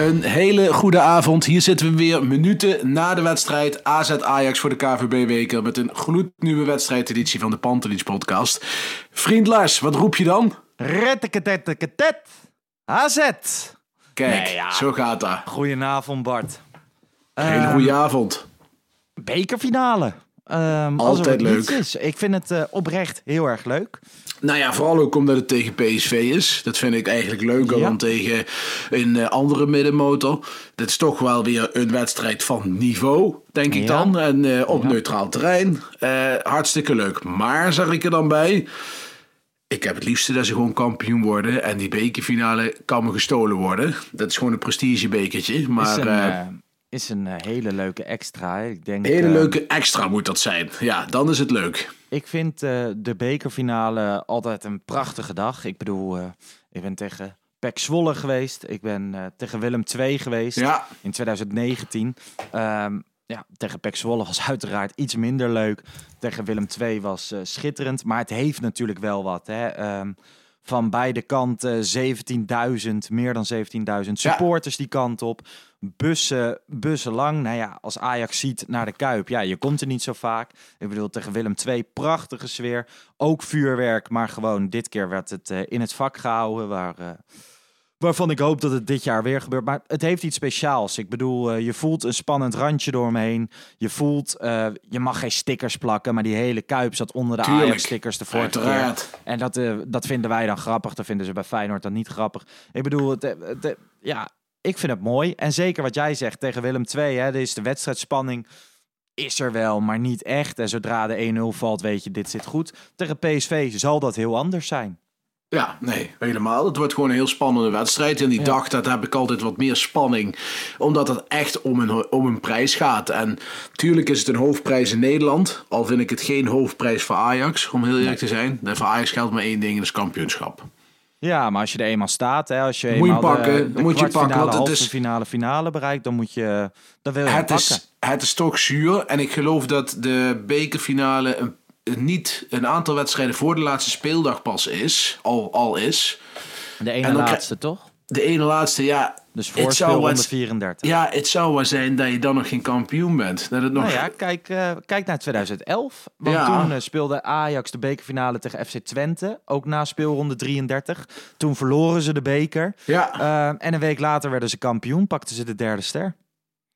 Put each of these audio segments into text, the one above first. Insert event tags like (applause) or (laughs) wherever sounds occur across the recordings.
Een hele goede avond. Hier zitten we weer minuten na de wedstrijd AZ Ajax voor de KVB-weker met een gloednieuwe wedstrijdeditie van de Pantelich podcast. Vriend Lars, wat roep je dan? Retteketetteketet. AZ. Kijk, Nee, ja. zo gaat dat. Goedenavond Bart. Hele goede avond. Bekerfinale. Ehm, Altijd leuk. Is. Ik vind het eh, oprecht heel erg leuk. Nou ja, vooral ook omdat het tegen PSV is. Dat vind ik eigenlijk leuker Ja. dan tegen een eh, andere middenmotor. Dit is toch wel weer een wedstrijd van niveau, denk ik Ja. dan. En eh, op Ja. neutraal terrein. Hartstikke leuk. Maar, zeg ik er dan bij... Ik heb het liefste dat ze gewoon kampioen worden. En die bekerfinale kan me gestolen worden. Dat is gewoon een prestigebekertje. Maar is een, is een eh, hele leuke extra. Ik denk, hele eh, leuke extra moet dat zijn. Ja, dan is het leuk. Ik vind eh, de bekerfinale altijd een prachtige dag. Ik bedoel, eh, ik ben tegen Pek Zwolle geweest. Ik ben tegen Willem II geweest Ja. in 2019. Ehm, ja, tegen Pek Zwolle was (laughs) uiteraard iets minder leuk. Tegen Willem II was schitterend. Maar het heeft natuurlijk wel wat. Hè? Ehm, van beide kanten 17.000, meer dan 17.000 supporters die kant op. Bussen, bussen lang. Nou ja, als Ajax ziet naar de Kuip, ja, je komt er niet zo vaak. Ik bedoel, tegen Willem II, prachtige sfeer. Ook vuurwerk, maar gewoon dit keer werd het eh, in het vak gehouden. Waar, eh, waarvan ik hoop dat het dit jaar weer gebeurt. Maar het heeft iets speciaals. Ik bedoel, eh, je voelt een spannend randje door me heen. Je voelt, eh, je mag geen stickers plakken, maar die hele Kuip zat onder de. Ajax-stickers de vorige keer. En dat, eh, dat vinden wij dan grappig. Dat vinden ze bij Feyenoord dan niet grappig. Ik bedoel, het, het, ja, ik vind het mooi. En zeker wat jij zegt tegen Willem II. Hè, is de wedstrijdspanning is er wel, maar niet echt. En zodra de 1-0 valt, weet je, dit zit goed. Tegen PSV zal dat heel anders zijn. Ja, nee, helemaal. Het wordt gewoon een heel spannende wedstrijd. En die dag, dat heb ik altijd wat meer spanning. Omdat het echt om een, om een prijs gaat. En tuurlijk is het een hoofdprijs in Nederland. Al vind ik het geen hoofdprijs voor Ajax, om heel eerlijk te zijn. En Voor Ajax geldt maar één ding, dat is kampioenschap. Ja, maar als je er eenmaal staat, hè, als je Moet je eenmaal pakken, de, de moet je pakken, want het is- finale, finale bereikt, dan moet je, dan wil je Het pakken. is, het is toch zuur. En ik geloof dat de bekerfinale een, niet een aantal wedstrijden voor de laatste speeldag pas is. Al, al is. De ene en laatste, toch? De ene laatste, ja. Dus voor zou speelronde wat- 34. Ja, het zou wel zijn dat je dan nog geen kampioen bent. Dat het nog... Nou ja, kijk, eh, kijk naar 2011. Want Ja. toen eh, speelde Ajax de bekerfinale tegen FC Twente. Ook na speelronde 33. Toen verloren ze de beker. Ja. Eh, en een week later werden ze kampioen. Pakten ze de derde ster.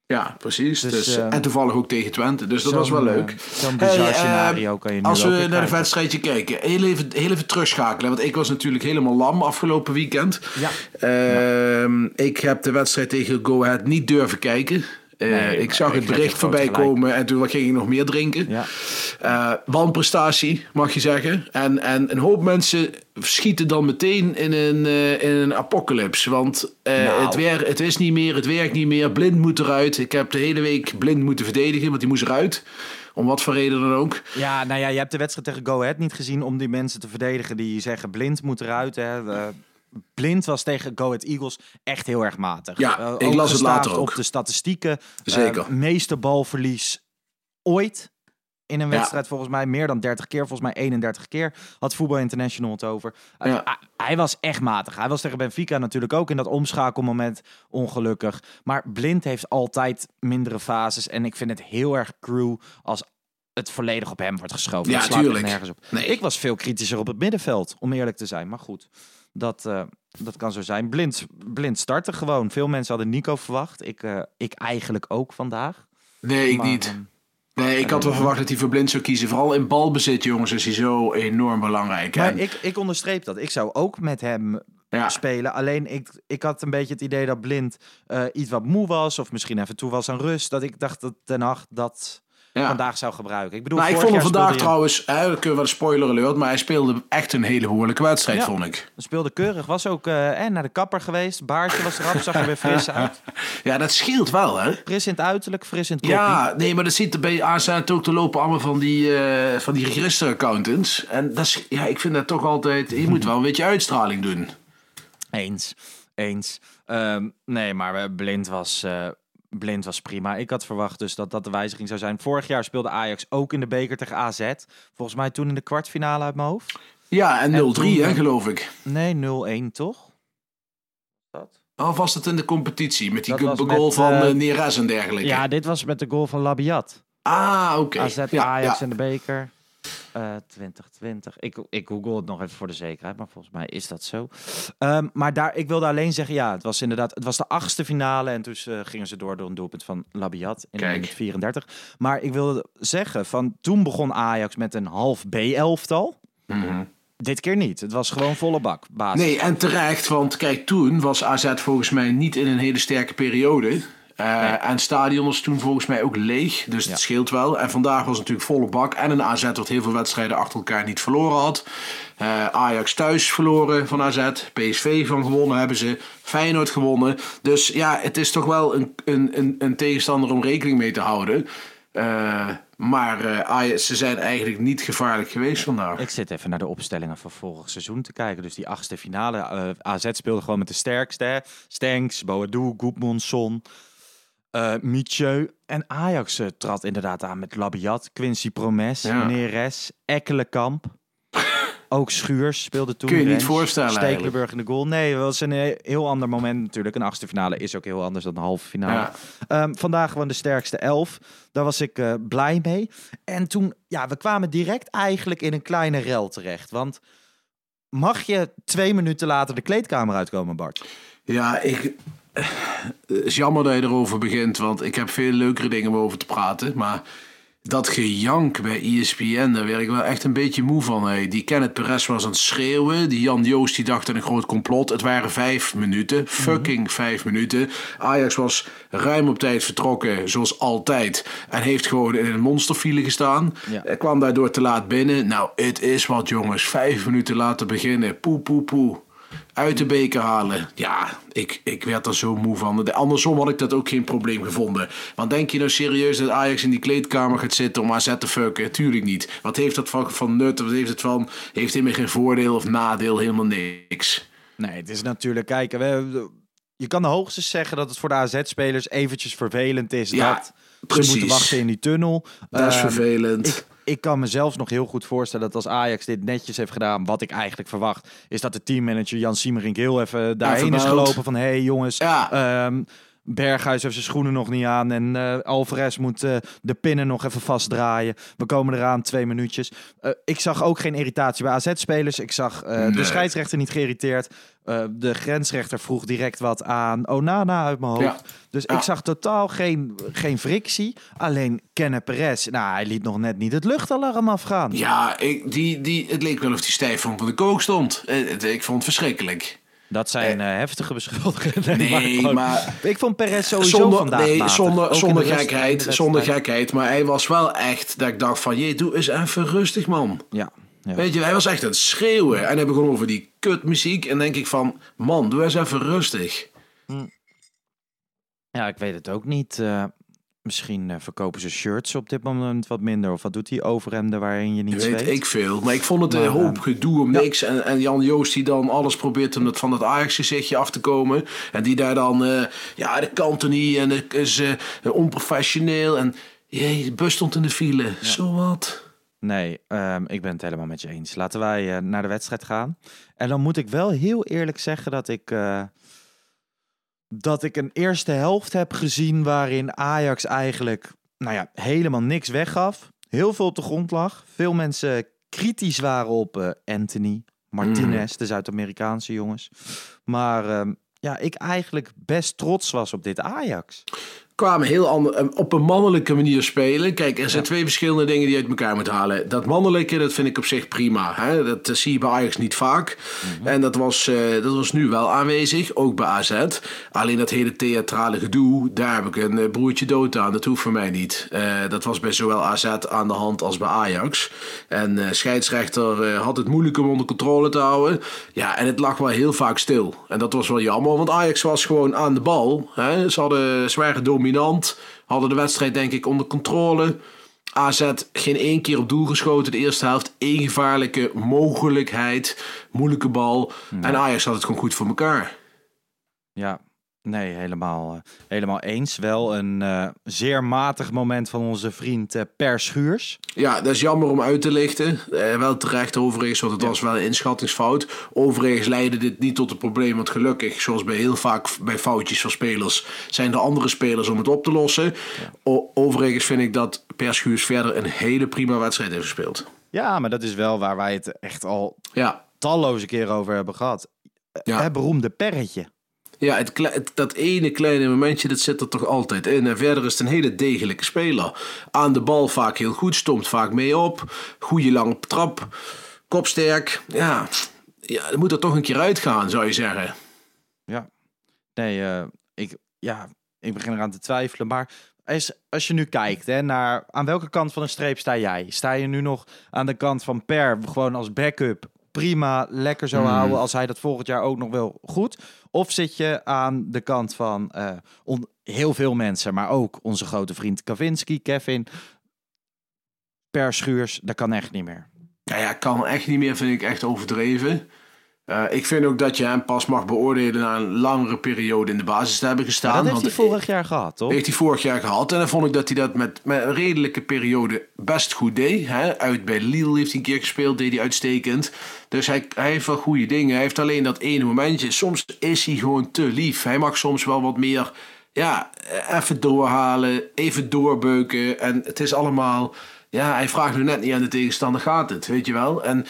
Ja, precies. Dus, Dus, eh, en toevallig ook tegen Twente. Dus dat was wel eh, leuk. zo'n bizar Hey, eh, scenario kan je nu Als we naar het krijgen. wedstrijdje kijken. Heel even, heel even terugschakelen. Want ik was natuurlijk helemaal lam afgelopen weekend. Ja. Ehm, Ik heb de wedstrijd tegen Go Ahead niet durven kijken. Eh, Nee, ik zag het bericht voorbij komen en toen ging ik nog meer drinken. Ja. Eh, wanprestatie, mag je zeggen. En, en een hoop mensen schieten dan meteen in een, eh, in een apocalypse. Want Nou. het, wer het is niet meer, het werkt niet meer. Blind moet eruit. Ik heb de hele week blind moeten verdedigen, want die moest eruit. Om wat voor reden dan ook. Ja, nou ja, je hebt de wedstrijd tegen Go Ahead niet gezien om die mensen te verdedigen die zeggen blind moet eruit. Hè. Blind was tegen Go Ahead Eagles echt heel erg matig. Ja, Eh, ik las het later ook. op de statistieken. Zeker. Eh, meeste balverlies ooit in een wedstrijd volgens mij. Meer dan 30 keer, volgens mij 31 keer had Voetbal International het over. Eh, hij- hij was echt matig. Hij was tegen Benfica natuurlijk ook in dat omschakelmoment ongelukkig. Maar Blind heeft altijd mindere fases. En ik vind het heel erg crew als het volledig op hem wordt geschoven. Ja, tuurlijk. nergens op. Nee. Ik was veel kritischer op het middenveld, om eerlijk te zijn. Maar goed, dat, eh, dat kan zo zijn. Blind, blind starten gewoon. Veel mensen hadden Nico verwacht. Ik, eh, ik eigenlijk ook vandaag. Nee, ik Maar, niet. ehm, Nee, ik had wel verwacht dat hij voor blind zou kiezen. Vooral in balbezit, jongens, is hij zo enorm belangrijk. Maar En- ik, ik onderstreep dat. Ik zou ook met hem Ja. spelen. Alleen ik, ik had een beetje het idee dat Blind eh, iets wat moe was. Of misschien even toe was aan rust. Dat ik dacht dat Ten Hag dat ja. vandaag zou gebruiken. Ik bedoel, Nou, ik vond hem vandaag je- trouwens, hè, we kunnen wel een spoiler alert, maar hij speelde echt een hele behoorlijke wedstrijd, Ja. vond ik. speelde keurig. Was ook eh, eh, naar de kapper geweest. Baardje was eraf. Zag er weer fris (laughs) uit. Ja, dat scheelt wel, hè? Fris in het uiterlijk, fris in het koppie. Ja, nee, maar dat ziet er bij AZ ook te lopen allemaal van die, eh van die register-accountants. En dat is, ja, ik vind dat toch altijd, je moet wel een beetje uitstraling doen. Eens. Eens. Ehm, nee, maar blind was, eh, blind was prima. Ik had verwacht dus dat dat de wijziging zou zijn. Vorig jaar speelde Ajax ook in de beker tegen AZ. Volgens mij toen in de kwartfinale uit mijn hoofd. Ja, en 0-3, toen, hè, eh, geloof ik. Nee, 0-1 toch? Dat? Of was het in de competitie met die goal met, van eh, Neres en dergelijke? Ja, dit was met de goal van Labiat. Ah, oké. AZ Ja, Ajax ja. in de beker. Eh 2020. Ik, ik google het nog even voor de zekerheid, maar volgens mij is dat zo. Ehm, maar daar, ik wilde alleen zeggen, ja, het was inderdaad, het was de achtste finale en toen eh, gingen ze door door een doelpunt van Labiat in Kijk. minuut 34. Maar ik wilde zeggen, van toen begon Ajax met een half B-elftal. Dit keer niet. Het was gewoon volle bak. Basis. Nee, en terecht, want kijk, toen was AZ volgens mij niet in een hele sterke periode. Eh, En het stadion was toen volgens mij ook leeg, dus Ja. het scheelt wel. En vandaag was het natuurlijk volle bak. En een AZ dat heel veel wedstrijden achter elkaar niet verloren had. Eh, Ajax thuis verloren van AZ. PSV van gewonnen hebben ze. Feyenoord gewonnen. Dus ja, het is toch wel een, een, een, een tegenstander om rekening mee te houden. Eh, maar ze zijn eigenlijk niet gevaarlijk geweest vandaag. Ik zit even naar de opstellingen van vorig seizoen te kijken. Dus die achtste finale. AZ speelde gewoon met de sterkste. hè. Stenks, Boadu, Goedmondson, eh Micheu. En Ajax eh, trad inderdaad aan met Labiat, Quincy Promes, Ja. Neres, Ekkelenkamp. (laughs) Ook Schuurs speelde toen. Kun je niet voorstellen Stekelenburg in de goal. Nee, dat was een heel ander moment natuurlijk. Een achtste finale is ook heel anders dan een halve finale. Ja. Ehm, vandaag gewoon de sterkste elf. Daar was ik eh, blij mee. En toen, ja, we kwamen direct eigenlijk in een kleine rel terecht. Want mag je twee minuten later de kleedkamer uitkomen, Bart? Ja, ik. Het is jammer dat je erover begint, want ik heb veel leukere dingen om over te praten. Maar dat gejank bij ESPN, daar werd ik wel echt een beetje moe van. Hey. Die Kenneth Perez was aan het schreeuwen. Die Jan Joost die dacht aan een groot complot. Het waren vijf minuten. Fucking vijf minuten. Ajax was ruim op tijd vertrokken, zoals altijd. En heeft gewoon in een monsterfile gestaan. Ja. Hij kwam daardoor te laat binnen. Nou, het is wat jongens. Vijf minuten laten beginnen. Poe, poe, poe. Uit de beker halen. Ja, ik, ik werd er zo moe van. De- Andersom had ik dat ook geen probleem gevonden. Want denk je nou serieus dat Ajax in die kleedkamer gaat zitten om AZ te fucken? Tuurlijk niet. Wat heeft dat van, van nut? Wat heeft het van? Heeft helemaal geen voordeel of nadeel? Helemaal niks. Nee, het is natuurlijk, kijk, we, je kan de hoogstens zeggen dat het voor de AZ-spelers eventjes vervelend is Ja, dat ze precies. moeten wachten in die tunnel. Dat is Ehm, vervelend. Ik, ik kan mezelf nog heel goed voorstellen dat als Ajax dit netjes heeft gedaan, wat ik eigenlijk verwacht, is dat de teammanager Jan Siemerink heel even daarheen is gelopen van, hé hey, jongens, Ja. ehm, Berghuis heeft zijn schoenen nog niet aan en eh Alvarez moet eh, de pinnen nog even vastdraaien. We komen eraan, twee minuutjes. Eh, ik zag ook geen irritatie bij AZ-spelers. Ik zag de scheidsrechter niet geïrriteerd. De grensrechter vroeg direct wat aan Onana uit mijn hoofd. Ja. Dus Ja. ik zag totaal geen, geen frictie. Alleen Kenneth Perez, nou, hij liet nog net niet het luchtalarm afgaan. Ja, ik, die, die, het leek wel of die stijf van de kook stond. Ik vond het verschrikkelijk. Dat zijn eh, heftige beschuldigingen. (laughs) Nee, gewoon- maar- Ik vond Perez sowieso Zonder, vandaag nee, matig. zonder, in zonder de rust en in de gekheid. Zonder gekheid. Maar hij was wel echt dat ik dacht van... Je, doe eens even rustig, man. Ja, ja. Weet je, hij was echt aan het schreeuwen. En hij begon over die kutmuziek. En denk ik van... Man, doe eens even rustig. ja, ik weet het ook niet. Eh, misschien eh, verkopen ze shirts op dit moment wat minder. Of wat doet die overhemden waarin je niet Weet zweet? ik veel. Maar ik vond het een hoop eh, gedoe om niks. En, en Jan Joost die dan alles probeert om het van dat Ajax gezichtje af te komen. En die daar dan... eh, ja, dat kan toch niet. En het is onprofessioneel. En... Jee, de bus stond in de file. Zo wat. Nee, ehm, ik ben het helemaal met je eens. Laten wij naar de wedstrijd gaan. En dan moet ik wel heel eerlijk zeggen dat ik, dat ik een eerste helft heb gezien waarin Ajax eigenlijk nou ja, helemaal niks weggaf. Heel veel op de grond lag. Veel mensen kritisch waren op eh, Anthony, Martinez, de Zuid-Amerikaanse jongens. Maar ehm, ja, ik eigenlijk best trots was op dit Ajax. Kwamen heel ander, eh, op een mannelijke manier spelen. Kijk, er zijn twee verschillende dingen die je uit elkaar moet halen. Dat mannelijke, dat vind ik op zich prima. Hè? Dat eh, zie je bij Ajax niet vaak. En dat was, eh, dat was nu wel aanwezig, ook bij AZ. Alleen dat hele theatrale gedoe, daar heb ik een broertje dood aan. Dat hoeft voor mij niet. Dat was bij zowel AZ aan de hand als bij Ajax. En scheidsrechter had het moeilijk om onder controle te houden. Ja, en het lag wel heel vaak stil. En dat was wel jammer, want Ajax was gewoon aan de bal. Hè? Ze, hadden, ze waren dominant, hadden de wedstrijd denk ik onder controle. AZ geen één keer op doel geschoten de eerste helft. Eén gevaarlijke mogelijkheid, moeilijke bal. En Ajax had het gewoon goed voor elkaar. Ja, nee, helemaal, eh, helemaal eens. Wel een eh, zeer matig moment van onze vriend eh, Per Schuurs. Ja, dat is jammer om uit te lichten. Eh, wel terecht overigens, want het was wel een inschattingsfout. Overigens leidde dit niet tot een probleem, want gelukkig, zoals bij heel vaak bij foutjes van spelers, zijn er andere spelers om het op te lossen. Overigens vind ik dat Per Schuurs verder een hele prima wedstrijd heeft gespeeld. Ja, maar dat is wel waar wij het echt al Ja, talloze keren over hebben gehad. Ja. Het beroemde perretje. Ja het, dat ene kleine momentje, dat zit er toch altijd in. En verder is het een hele degelijke speler. Aan de bal vaak heel goed, stomt vaak mee op. Goede lange trap, kopsterk. Ja, ja moet er toch een keer uitgaan, zou je zeggen. Ja. Nee, eh, ik, ja, ik begin eraan te twijfelen. Maar als, als je nu kijkt hè, naar aan welke kant van de streep sta jij? Sta je nu nog aan de kant van Per, gewoon als backup? Prima, lekker zo houden als hij dat volgend jaar ook nog wil. Goed. Of zit je aan de kant van eh, on- heel veel mensen, maar ook onze grote vriend Kavinski, Kevin, Per Schuurs, dat kan echt niet meer. Ja, ja, kan echt niet meer, vind ik echt overdreven. Eh, ik vind ook dat je hem pas mag beoordelen na een langere periode in de basis te hebben gestaan. Maar dat heeft hij vorig jaar gehad, toch? heeft hij vorig jaar gehad. En dan vond ik dat hij dat met, met een redelijke periode best goed deed. Hè? Uit bij Lille heeft hij een keer gespeeld, deed hij uitstekend. Dus hij, hij heeft wel goede dingen. Hij heeft alleen dat ene momentje. Soms is hij gewoon te lief. Hij mag soms wel wat meer, ja, even doorhalen, even doorbeuken. En het is allemaal, ja, hij vraagt nu net niet aan de tegenstander, gaat het, weet je wel? En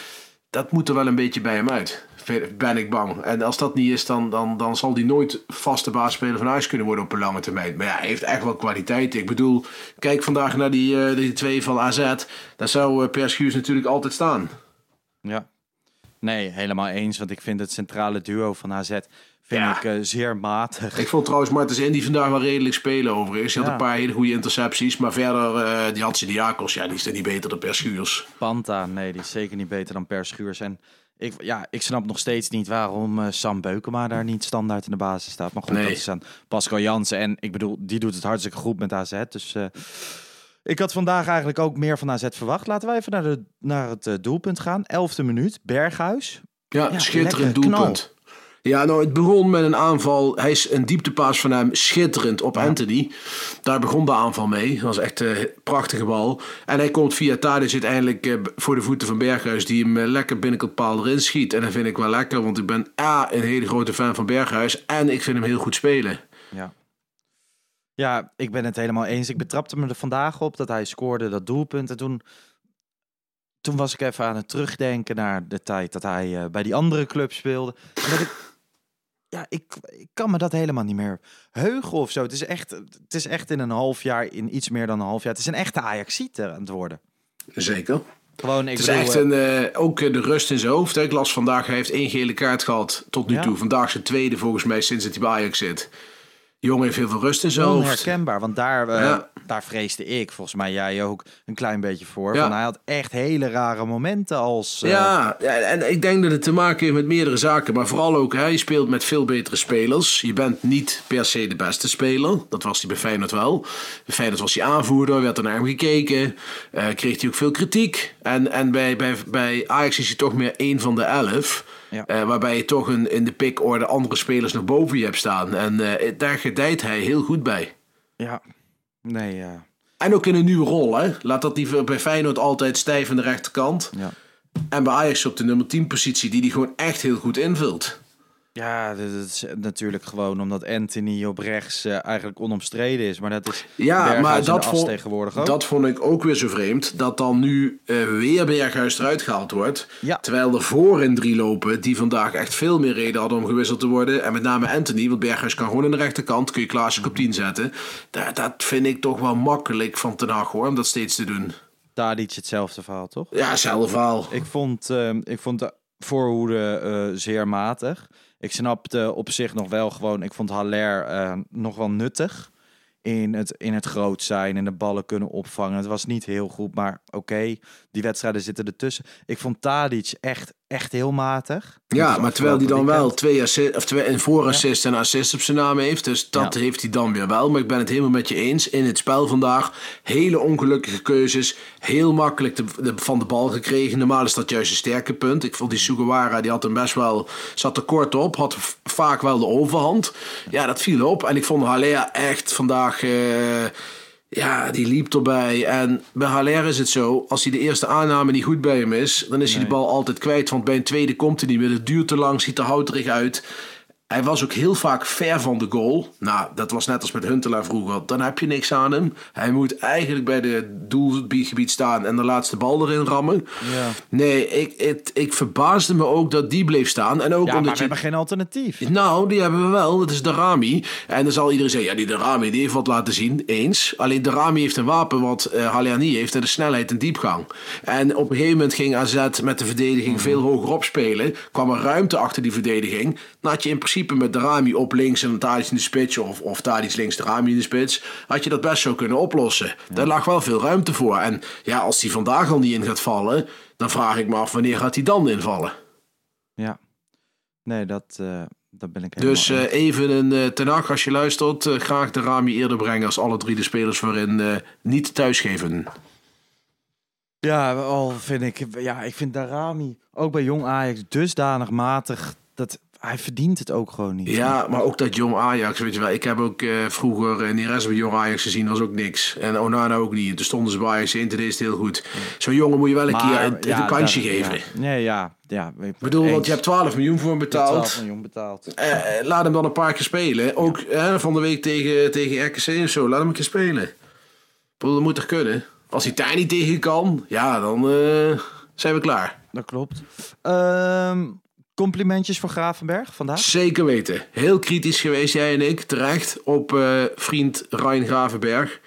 dat moet er wel een beetje bij hem uit. Ben ik bang. En als dat niet is, dan, dan, dan zal hij nooit vaste baasspeler van huis kunnen worden op een lange termijn. Maar ja, hij heeft echt wel kwaliteit. Ik bedoel, kijk vandaag naar die, eh, die twee van AZ. Daar zou uh, Per Schuurs natuurlijk altijd staan. Ja. Nee, helemaal eens. Want ik vind het centrale duo van AZ vind Ja. ik eh, zeer matig. Ik vond trouwens Martens Indy vandaag wel redelijk spelen overigens. Hij had een paar hele goede intercepties. Maar verder, die had Diakos, ja, die is er niet beter dan Per Schuurs. Panta, nee, die is zeker niet beter dan Per Schuurs. En ik, ja, ik snap nog steeds niet waarom eh, Sam Beukema daar niet standaard in de basis staat. Maar goed, Nee. dat is aan Pascal Jansen. En ik bedoel, die doet het hartstikke goed met AZ. Dus eh, ik had vandaag eigenlijk ook meer van AZ verwacht. Laten we even naar, de, naar het eh, doelpunt gaan. Elfde minuut, Berghuis. Ja, Ja, schitterend lekker, doelpunt. Ja, nou, het begon met een aanval. Hij is een dieptepaas van hem schitterend op Anthony. Daar begon de aanval mee. Dat was echt een prachtige bal. En hij komt via Tadic uiteindelijk eh, voor de voeten van Berghuis, die hem eh, lekker binnenkant paal erin schiet. En dat vind ik wel lekker, want ik ben A, een hele grote fan van Berghuis. En ik vind hem heel goed spelen. Ja. Ja, ik ben het helemaal eens. Ik betrapte me er vandaag op dat hij scoorde dat doelpunt. En toen, toen was ik even aan het terugdenken naar de tijd dat hij eh, bij die andere club speelde. En dat ik, ja, ik, ik kan me dat helemaal niet meer heugen of zo. Het is echt, het is echt in een half jaar, in iets meer dan een half jaar. Het is een echte Ajaxieter aan het worden. Zeker. Gewoon, ik Het is bedoel, echt eh, een, eh, ook eh, de rust in zijn hoofd. Hè. Ik las vandaag, hij heeft één gele kaart gehad tot nu Ja. toe. Vandaag zijn tweede volgens mij sinds dat hij bij Ajax zit. Jongen heeft heel veel rust in zijn onherkenbaar. Want daar, eh, Ja. daar vreesde ik, volgens mij jij ook, een klein beetje voor. Ja. Van, hij had echt hele rare momenten als... eh, Ja, ja, en ik denk dat het te maken heeft met meerdere zaken. Maar vooral ook, hij speelt met veel betere spelers. Je bent niet per se de beste speler. Dat was hij bij Feyenoord wel. Bij Feyenoord was hij aanvoerder, werd er naar hem gekeken. eh, kreeg hij ook veel kritiek. En, en bij, bij, bij Ajax is hij toch meer één van de elf. Ja. eh, waarbij je toch een, in de pickorde andere spelers nog boven je hebt staan. En eh, daar gedijt hij heel goed bij. Ja, nee. En ook in een nieuwe rol. Hè? Laat dat die bij Feyenoord altijd stijf aan de rechterkant. ja. En bij Ajax op de nummer 10 positie, die die gewoon echt heel goed invult. Ja, dat is natuurlijk gewoon omdat Anthony op rechts eh, eigenlijk onomstreden is. Maar dat is Ja, Berghuis maar in dat vond, tegenwoordig ook. dat vond ik ook weer zo vreemd. Dat dan nu eh, weer Berghuis eruit gehaald wordt. Ja. Terwijl er voorin drie lopen die vandaag echt veel meer reden hadden om gewisseld te worden. En met name Anthony, want Berghuis kan gewoon aan de rechterkant. Kun je Klaasje op 10 zetten. Dat, dat vind ik toch wel makkelijk van Ten Hag hoor, om dat steeds te doen. Tadic hetzelfde verhaal, toch? Ja, zelf verhaal. Ik vond, ehm, ik vond de voorhoede eh, zeer matig. Ik snapte op zich nog wel gewoon... Ik vond Haller eh, nog wel nuttig in het, in het groot zijn en de ballen kunnen opvangen. Het was niet heel goed, maar oké. die wedstrijden zitten ertussen. Ik vond Tadic echt, echt heel matig. Ja, maar terwijl hij dan wel twee, assi- of twee een voorassist en assist op zijn naam heeft. Dus dat Ja. heeft hij dan weer wel. Maar ik ben het helemaal met je eens. In het spel vandaag, hele ongelukkige keuzes. Heel makkelijk de, de- van de bal gekregen. Normaal is dat juist een sterke punt. Ik vond die Sugawara, die had hem best wel, zat er kort op. Had vaak wel de overhand. Ja, dat viel op. En ik vond Haller echt vandaag... eh, ja, die liep erbij. En bij Haller is het zo, als hij de eerste aanname niet goed bij hem is, dan is hij de bal altijd kwijt. Want bij een tweede komt hij niet meer. Het duurt te lang, ziet er houterig uit. Hij was ook heel vaak ver van de goal. Nou, dat was net als met Huntelaar vroeger. Dan heb je niks aan hem. Hij moet eigenlijk bij de doelgebied staan en de laatste bal erin rammen. Ja. Nee, ik, het, ik verbaasde me ook dat die bleef staan. En ook Ja, maar omdat we je... hebben geen alternatief. Nou, die hebben we wel. Dat is de Rami. En dan zal iedereen zeggen, ja, die de Rami die heeft wat laten zien. Eens. Alleen de Rami heeft een wapen wat Haller niet heeft. En de snelheid en diepgang. En op een gegeven moment ging AZ met de verdediging veel hoger opspelen. Kwam er ruimte achter die verdediging. Dan had je in principe met de Rami op links en Tadic in de spits. Of, of Tadic links, de Rami in de spits. Had je dat best zo kunnen oplossen. Daar lag wel veel ruimte voor. En ja, als die vandaag al niet in gaat vallen. Dan vraag ik me af, wanneer gaat hij dan invallen? Ja. Nee, dat, eh, dat ben ik helemaal Dus eh, even een uh, ten als je luistert, graag de Rami eerder brengen als alle drie de spelers voorin eh, niet thuisgeven. Ja, al vind ik, ja, ik vind Darami ook bij Jong Ajax dusdanig matig dat hij verdient het ook gewoon niet. Ja, maar ook dat jong Ajax, weet je wel. Ik heb ook eh, vroeger in die rest bij jong Ajax gezien, was ook niks. En Onana ook niet. Toen stonden ze bij Ajax in, toen het heel goed. Zo'n jongen moet je wel een keer een, ja, een kansje dat- geven. Ja, nee, ja, ja. Ik bedoel, want je hebt 12 miljoen voor hem betaald. 12 miljoen betaald. Eh, eh, laat hem dan een paar keer spelen. Ook eh, van de week tegen, tegen RKC of zo. Laat hem een keer spelen. Ik bedoel, dat moet toch kunnen? Als hij daar niet tegen kan, ja, dan zijn we klaar. Dat klopt. Ehm, complimentjes voor Gravenberg vandaag. Zeker weten. Heel kritisch geweest, jij en ik, terecht, op eh, vriend Ryan Gravenberg.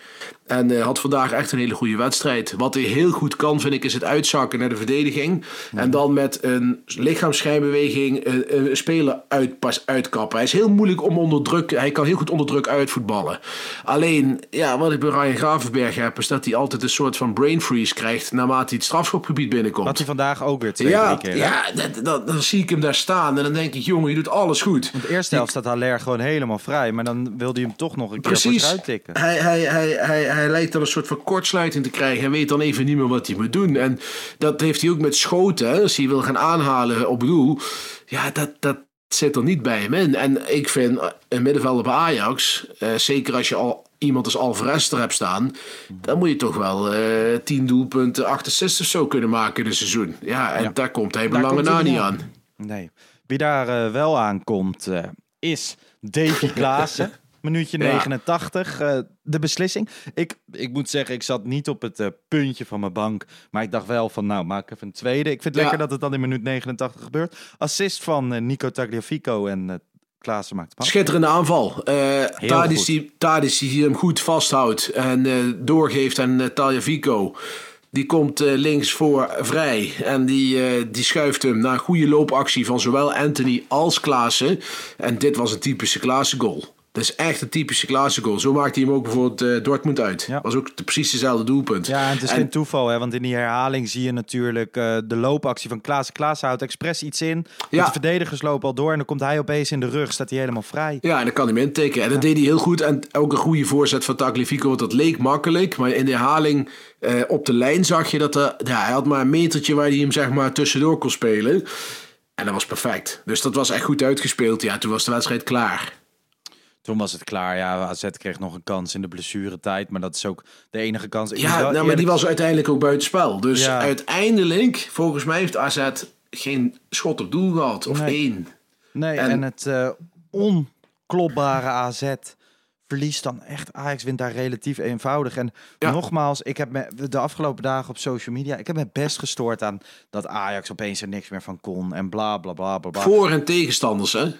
En eh, had vandaag echt een hele goede wedstrijd. Wat hij heel goed kan, vind ik, is het uitzakken naar de verdediging. En dan met een lichaamsschijnbeweging een, een speler uit, pas uitkappen. Hij is heel moeilijk om onder druk... Hij kan heel goed onder druk uitvoetballen. Alleen, ja, wat ik bij Ryan Gravenberg heb... is dat hij altijd een soort van brain freeze krijgt... naarmate hij het strafschopgebied binnenkomt. Had hij vandaag ook weer twee, ja, keer. ja dat, dat- dan zie ik hem daar staan en dan denk ik, jongen, je doet alles goed. De eerste helft staat Haller gewoon helemaal vrij, maar dan wilde hij hem toch nog een keer Precies. vooruit tikken. Hij, hij, hij, hij, hij lijkt dan een soort van kortsluiting te krijgen. Hij weet dan even niet meer wat hij moet doen. En dat heeft hij ook met schoten. hè. Als hij wil gaan aanhalen op doel. Ja, dat, dat zit er niet bij hem in. En ik vind eh, een middenvelder bij Ajax. eh, zeker als je al iemand als Alvarez er hebt staan. Dan moet je toch wel eh 10 doelpunten, 8 assists of zo kunnen maken in een seizoen. Ja, en Ja. daar komt hij komt hij na niet niet aan. Nee. Wie daar eh, wel aankomt eh, is Davy (laughs) Klaassen. Minuutje Ja. 89, eh, de beslissing. Ik, ik moet zeggen, ik zat niet op het eh, puntje van mijn bank. Maar ik dacht wel van, nou, maak even een tweede. Ik vind het Ja. lekker dat het dan in minuut 89 gebeurt. Assist van eh, Nico Tagliafico en Klaassen maakt het. Schitterende aanval. Tadic goed. die, hem goed vasthoudt en doorgeeft aan uh, Tagliafico. Die komt links voor vrij en die, die schuift hem naar een goede loopactie van zowel Anthony als Klaassen. En dit was een typische Klaassen goal. Dat is echt een typische goal. Zo maakte hij hem ook bijvoorbeeld eh, Dortmund uit. Ja. Was ook de, precies dezelfde doelpunt. Ja, en het is geen toeval, hè, want in die herhaling zie je natuurlijk eh, de loopactie van Klaassen. Klaassen houdt expres iets in. Ja. De verdedigers lopen al door en dan komt hij opeens in de rug, staat hij helemaal vrij. Ja, en dan kan hij hem intikken. En dat deed hij heel goed. En ook een goede voorzet van Tagliafico. Want dat leek makkelijk. Maar in de herhaling eh, op de lijn zag je dat er, ja, hij had maar een metertje waar hij hem zeg maar tussendoor kon spelen. En dat was perfect. Dus dat was echt goed uitgespeeld. Ja, toen was de wedstrijd klaar. Toen was het klaar. Ja, AZ kreeg nog een kans in de blessuretijd. Maar dat is ook de enige kans. Ja, nou, maar die was uiteindelijk ook buitenspel. Dus Ja. uiteindelijk, volgens mij heeft AZ geen schot op doel gehad. Of Nee. één. Nee, en, En- het eh, onklopbare AZ verliest dan echt. Ajax wint daar relatief eenvoudig. En Ja. nogmaals, ik heb me de afgelopen dagen op social media... ik heb me best gestoord aan dat Ajax opeens er niks meer van kon. En bla, bla, bla, bla, bla. Voor- en tegenstanders, hè?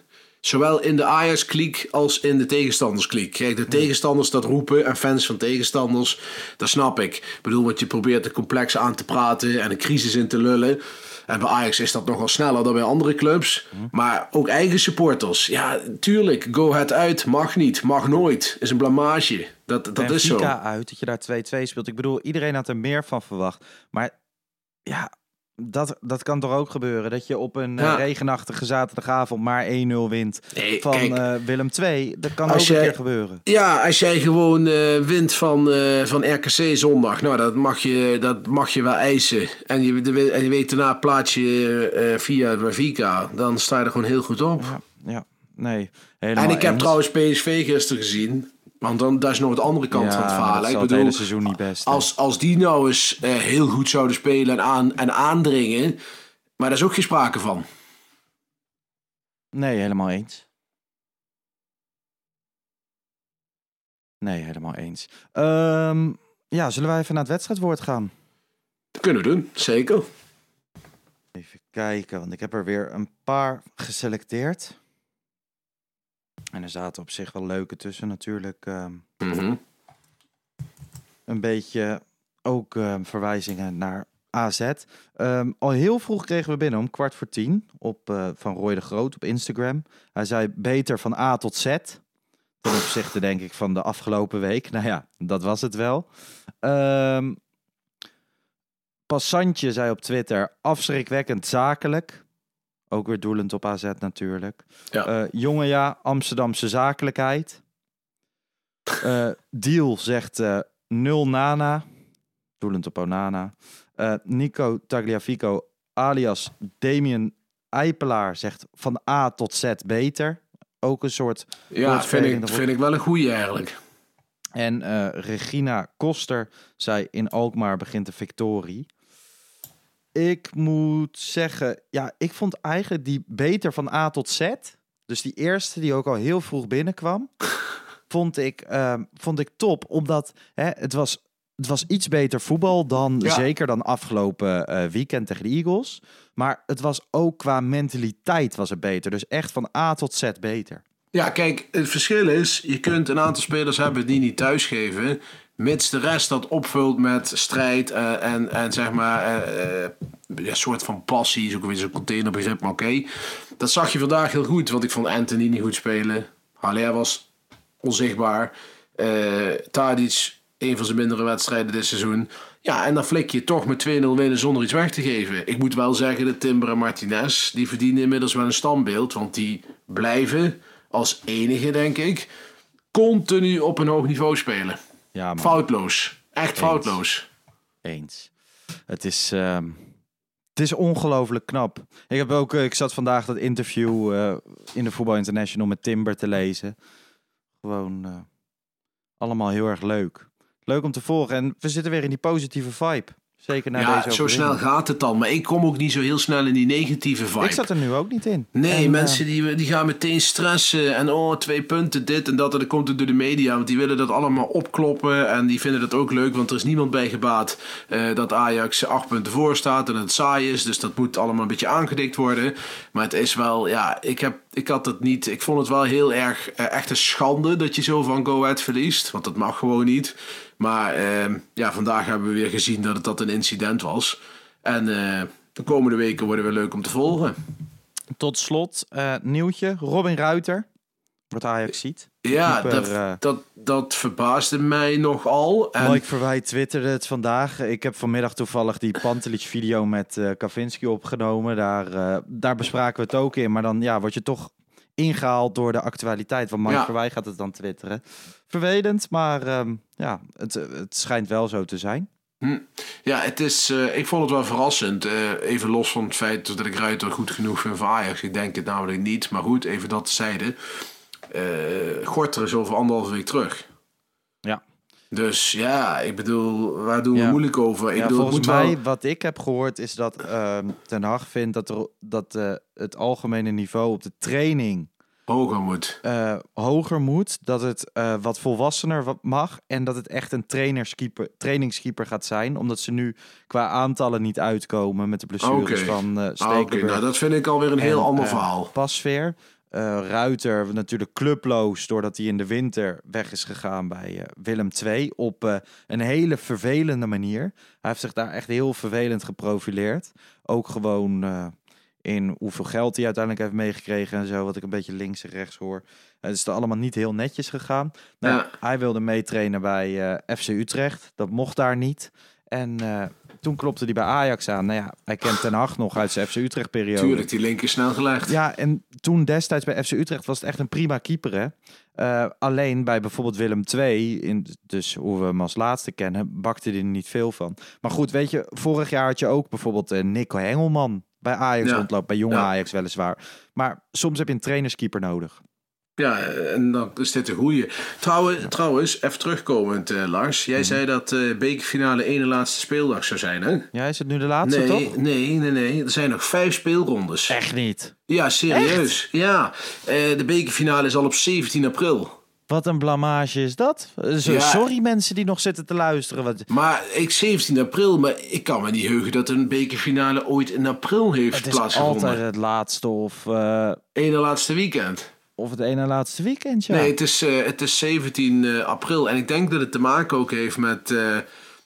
Zowel in de Ajax-kliek als in de tegenstanders-kliek. Kijk, de tegenstanders dat roepen en fans van tegenstanders, dat snap ik. Ik bedoel, wat je probeert de complex aan te praten en een crisis in te lullen. En bij Ajax is dat nogal sneller dan bij andere clubs. Maar ook eigen supporters. Ja, tuurlijk, go ahead uit. Mag niet, mag nooit. Is een blamage. Dat, dat is zo. Uit, dat je daar 2-2 speelt. Ik bedoel, iedereen had er meer van verwacht. Maar ja, dat, dat kan toch ook gebeuren? Dat je op een eh, Ja. regenachtige zaterdagavond maar 1-0 wint Nee, van kijk, eh, Willem II. Dat kan ook een jij- keer gebeuren. Ja, als jij gewoon eh, wint van, van RKC zondag, nou, dat mag je, dat mag je wel eisen. En je, de- en je weet daarna plaats je via Benfica, dan sta je er gewoon heel goed op. Ja, ja, nee. Helemaal en ik heb trouwens PSV gisteren gezien, want dan, dat is nog de andere kant Ja, van het verhaal. Ik het bedoel, hele seizoen niet best. hè. als, als die nou eens eh, heel goed zouden spelen en, aan, en aandringen, maar daar is ook geen sprake van. Nee, helemaal eens. Nee, helemaal eens. Ehm, ja, zullen wij even naar het wedstrijdwoord gaan? Dat kunnen we doen, zeker. Even kijken, want ik heb er weer een paar geselecteerd. En er zaten op zich wel leuke tussen natuurlijk. ehm, Mhm. een beetje ook ehm, verwijzingen naar AZ. Ehm, al heel vroeg kregen we binnen om kwart voor tien op, eh, van Roy de Groot op Instagram. Hij zei beter van A tot Z. Ten opzichte denk ik van de afgelopen week. (laughs) Nou ja, dat was het wel. Passantje zei op Twitter afschrikwekkend zakelijk. Ook weer doelend op AZ natuurlijk. Ja. Eh, jongen ja, Amsterdamse zakelijkheid. Eh, Deal zegt eh, nul Nana. Doelend op Onana. Nico Tagliafico alias Damien Eipelaar zegt van A tot Z beter. Ook een soort Ja, vind ik, erop. vind ik wel een goeie eigenlijk. En Regina Koster zei in Alkmaar begint de victorie. Ik moet zeggen, ja, ik vond eigenlijk die beter van A tot Z. Dus die eerste die ook al heel vroeg binnenkwam, (laughs) vond ik, ehm, vond ik top. Omdat hè, het, was, het was iets beter voetbal dan Ja. zeker dan afgelopen eh, weekend tegen de Eagles. Maar het was ook qua mentaliteit was het beter. Dus echt van A tot Z beter. Ja, kijk, het verschil is, je kunt een aantal spelers hebben die niet thuisgeven, mits de rest dat opvult met strijd eh, en, en zeg maar eh, eh, een soort van passie, ook weer zo'n containerbegrip, maar oké. Dat zag je vandaag heel goed, want ik vond Anthony niet goed spelen. Haller was onzichtbaar. Eh Tadic, een van zijn mindere wedstrijden dit seizoen. Ja, en dan flik je toch met 2-0 winnen zonder iets weg te geven. Ik moet wel zeggen, dat Timber en Martinez, die verdienen inmiddels wel een standbeeld. Want die blijven als enige, denk ik, continu op een hoog niveau spelen. Ja. Foutloos. Echt foutloos. Eens. Het is, ehm, het is ongelooflijk knap. Ik, heb ook, eh, ik zat vandaag dat interview eh, in de Voetbal International met Timber te lezen. Gewoon eh, allemaal heel erg leuk. Leuk om te volgen. En we zitten weer in die positieve vibe. Zeker na Ja, deze zo snel gaat het dan. Maar ik kom ook niet zo heel snel in die negatieve vibe. Ik zat er nu ook niet in. Nee, En, mensen eh, die, die gaan meteen stressen. En oh, twee punten, dit en dat. En dan komt het door de media. Want die willen dat allemaal opkloppen. En die vinden dat ook leuk. Want er is niemand bij gebaat eh, dat Ajax acht punten voor staat. En het saai is. Dus dat moet allemaal een beetje aangedikt worden. Maar het is wel, ja, ik, heb, ik had het niet. Ik vond het wel heel erg eh, echt een schande dat je zo van Go Ahead verliest. Want dat mag gewoon niet. Maar eh, ja, vandaag hebben we weer gezien dat het dat een incident was. En eh, de komende weken worden weer leuk om te volgen. Tot slot, eh, nieuwtje. Robin Ruiter. Wordt Ajax ziet. Ja, Keeper, dat, eh, dat, dat verbaasde mij nogal. En Mike Verwijt twitterde het vandaag. Ik heb vanmiddag toevallig die Pantelic video met Kavinski opgenomen. Daar, daar bespraken we het ook in. Maar dan ja, word je toch ingehaald door de actualiteit. Want Mike Ja. Verwij gaat het dan twitteren. Vervelend, maar ehm, ja, het, het schijnt wel zo te zijn. ja, het is, eh, ik vond het wel verrassend. eh, even los van het feit dat ik Ruiter goed genoeg vind voor Ajax. Ik denk het namelijk niet. Maar goed, even dat zijde. Eh Gorter is over anderhalve week terug. Ja. Dus ja, ik bedoel, waar doen we Ja. moeilijk over? Ik Ja, bedoel, volgens mij, wel... wat ik heb gehoord, is dat ehm, Ten Hag vindt dat, er, dat eh, het algemene niveau op de training hoger moet. eh, hoger moet. Dat het eh, wat volwassener wat mag. En dat het echt een trainerskeeper, trainingskeeper gaat zijn. Omdat ze nu qua aantallen niet uitkomen met de blessures van Ah, Oké, nou dat vind ik alweer een heel ander verhaal. Pasveer. Eh, Ruiter natuurlijk clubloos doordat hij in de winter weg is gegaan bij eh, Willem II op eh, een hele vervelende manier. Hij heeft zich daar echt heel vervelend geprofileerd. Ook gewoon in hoeveel geld hij uiteindelijk heeft meegekregen en zo, wat ik een beetje links en rechts hoor. Het is er allemaal niet heel netjes gegaan. Nou, Ja. Hij wilde meetrainen bij FC Utrecht. Dat mocht daar niet. En toen klopte hij bij Ajax aan. Nou ja, hij kent Ten Hag nog uit zijn FC Utrecht periode. Tuurlijk, die link is snel gelegd. Ja, en toen destijds bij FC Utrecht was het echt een prima keeper. Hè? Eh, alleen bij bijvoorbeeld Willem II, in, dus hoe we hem als laatste kennen, bakte hij er niet veel van. Maar goed, weet je, vorig jaar had je ook bijvoorbeeld eh, Nico Hengelman bij Ajax Ja. rondlopen, bij jonge Ja. Ajax weliswaar. Maar soms heb je een trainerskeeper nodig. Ja, en dan is dit een goeie. Trouwens, trouwens even terugkomend, eh, Lars. Mhm. Jij zei dat de bekerfinale ene laatste speeldag zou zijn, hè? Ja, is het nu de laatste, nee, toch? nee, nee, nee. Er zijn nog vijf speelrondes. Echt niet. Ja, serieus. Ja, eh, de bekerfinale is al op 17 april. Wat een blamage is dat? Eh, Zo, Ja. Sorry mensen die nog zitten te luisteren. Wat... Maar ik 17 april, maar ik kan me niet heugen dat een bekerfinale ooit in april heeft Het is plaatsgevonden. altijd het laatste of, eh, Ene laatste weekend. Of het ene laatste weekend, ja. Nee, het is, eh, het is 17 eh, april. En ik denk dat het te maken ook heeft met eh,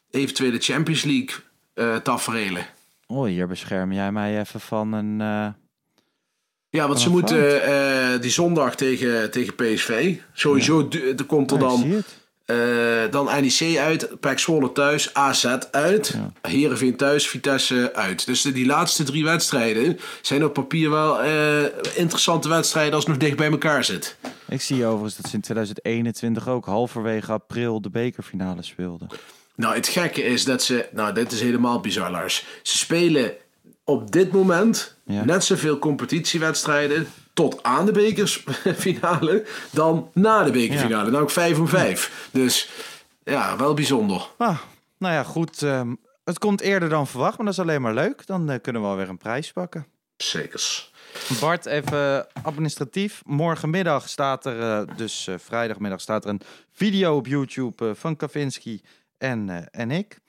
eventuele Champions League eh taferelen. Oh, hier bescherm jij mij even van een... Ja, want ze moeten die zondag tegen, tegen PSV. Sowieso er komt er dan, eh, dan NEC uit, PEC Zwolle thuis, AZ uit, Heerenveen thuis, Vitesse uit. Dus de- die laatste drie wedstrijden zijn op papier wel eh, interessante wedstrijden als het nog dicht bij elkaar zit. Ik zie overigens dat ze in 2021 ook halverwege april de bekerfinale speelden. Nou, het gekke is dat ze. Nou, dit is helemaal bizar, Lars. Ze spelen op dit moment Ja. net zoveel competitiewedstrijden tot aan de bekersfinale dan na de bekerfinale. Nou, ook 5 om 5. Dus ja, wel bijzonder. Ah, nou ja, goed. ehm, het komt eerder dan verwacht, maar dat is alleen maar leuk. Dan eh, kunnen we alweer een prijs pakken. Zekers. Bart, even administratief. Morgenmiddag staat er, eh, dus eh, vrijdagmiddag, staat er een video op YouTube van Kavinski en, en ik.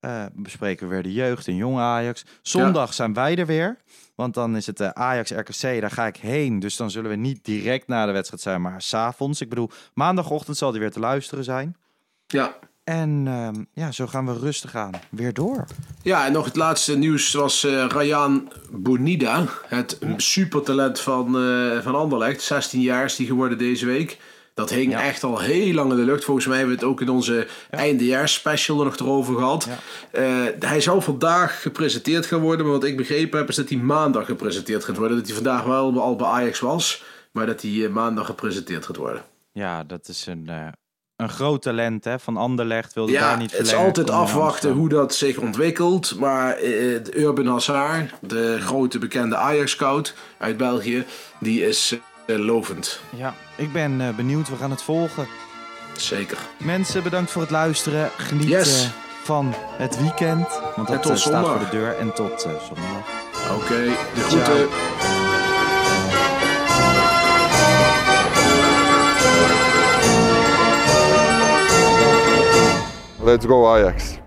Eh, bespreken we weer de jeugd en jonge Ajax. Zondag zijn wij er weer. Want dan is het eh, Ajax-RKC, daar ga ik heen. Dus dan zullen we niet direct na de wedstrijd zijn, maar s'avonds. Ik bedoel, maandagochtend zal die weer te luisteren zijn. Ja. En ehm, ja, zo gaan we rustig aan. Weer door. Ja, en nog het laatste nieuws was eh Rayan Bonida. Het supertalent van, van Anderlecht. 16 jaar is die geworden deze week. Dat hing Ja. echt al heel lang in de lucht. Volgens mij hebben we het ook in onze eindejaarsspecial er nog erover gehad. Eh, hij zou vandaag gepresenteerd gaan worden. Maar wat ik begrepen heb is dat hij maandag gepresenteerd gaat worden. Dat hij vandaag wel al bij Ajax was. Maar dat hij eh, maandag gepresenteerd gaat worden. Ja, dat is een, eh, een groot talent hè, van Anderlecht. Wilde Ja, daar niet het is altijd afwachten hoe dat zich ontwikkelt. Maar de Urban Hazard, de grote bekende Ajax-scout uit België, die is lovend. Ja, ik ben eh, benieuwd. We gaan het volgen. Zeker. Mensen, bedankt voor het luisteren. Geniet Yes. eh, van het weekend. Want dat eh, staat zondag. voor de deur. En tot eh, zondag. Oké, de groeten. Let's go Ajax.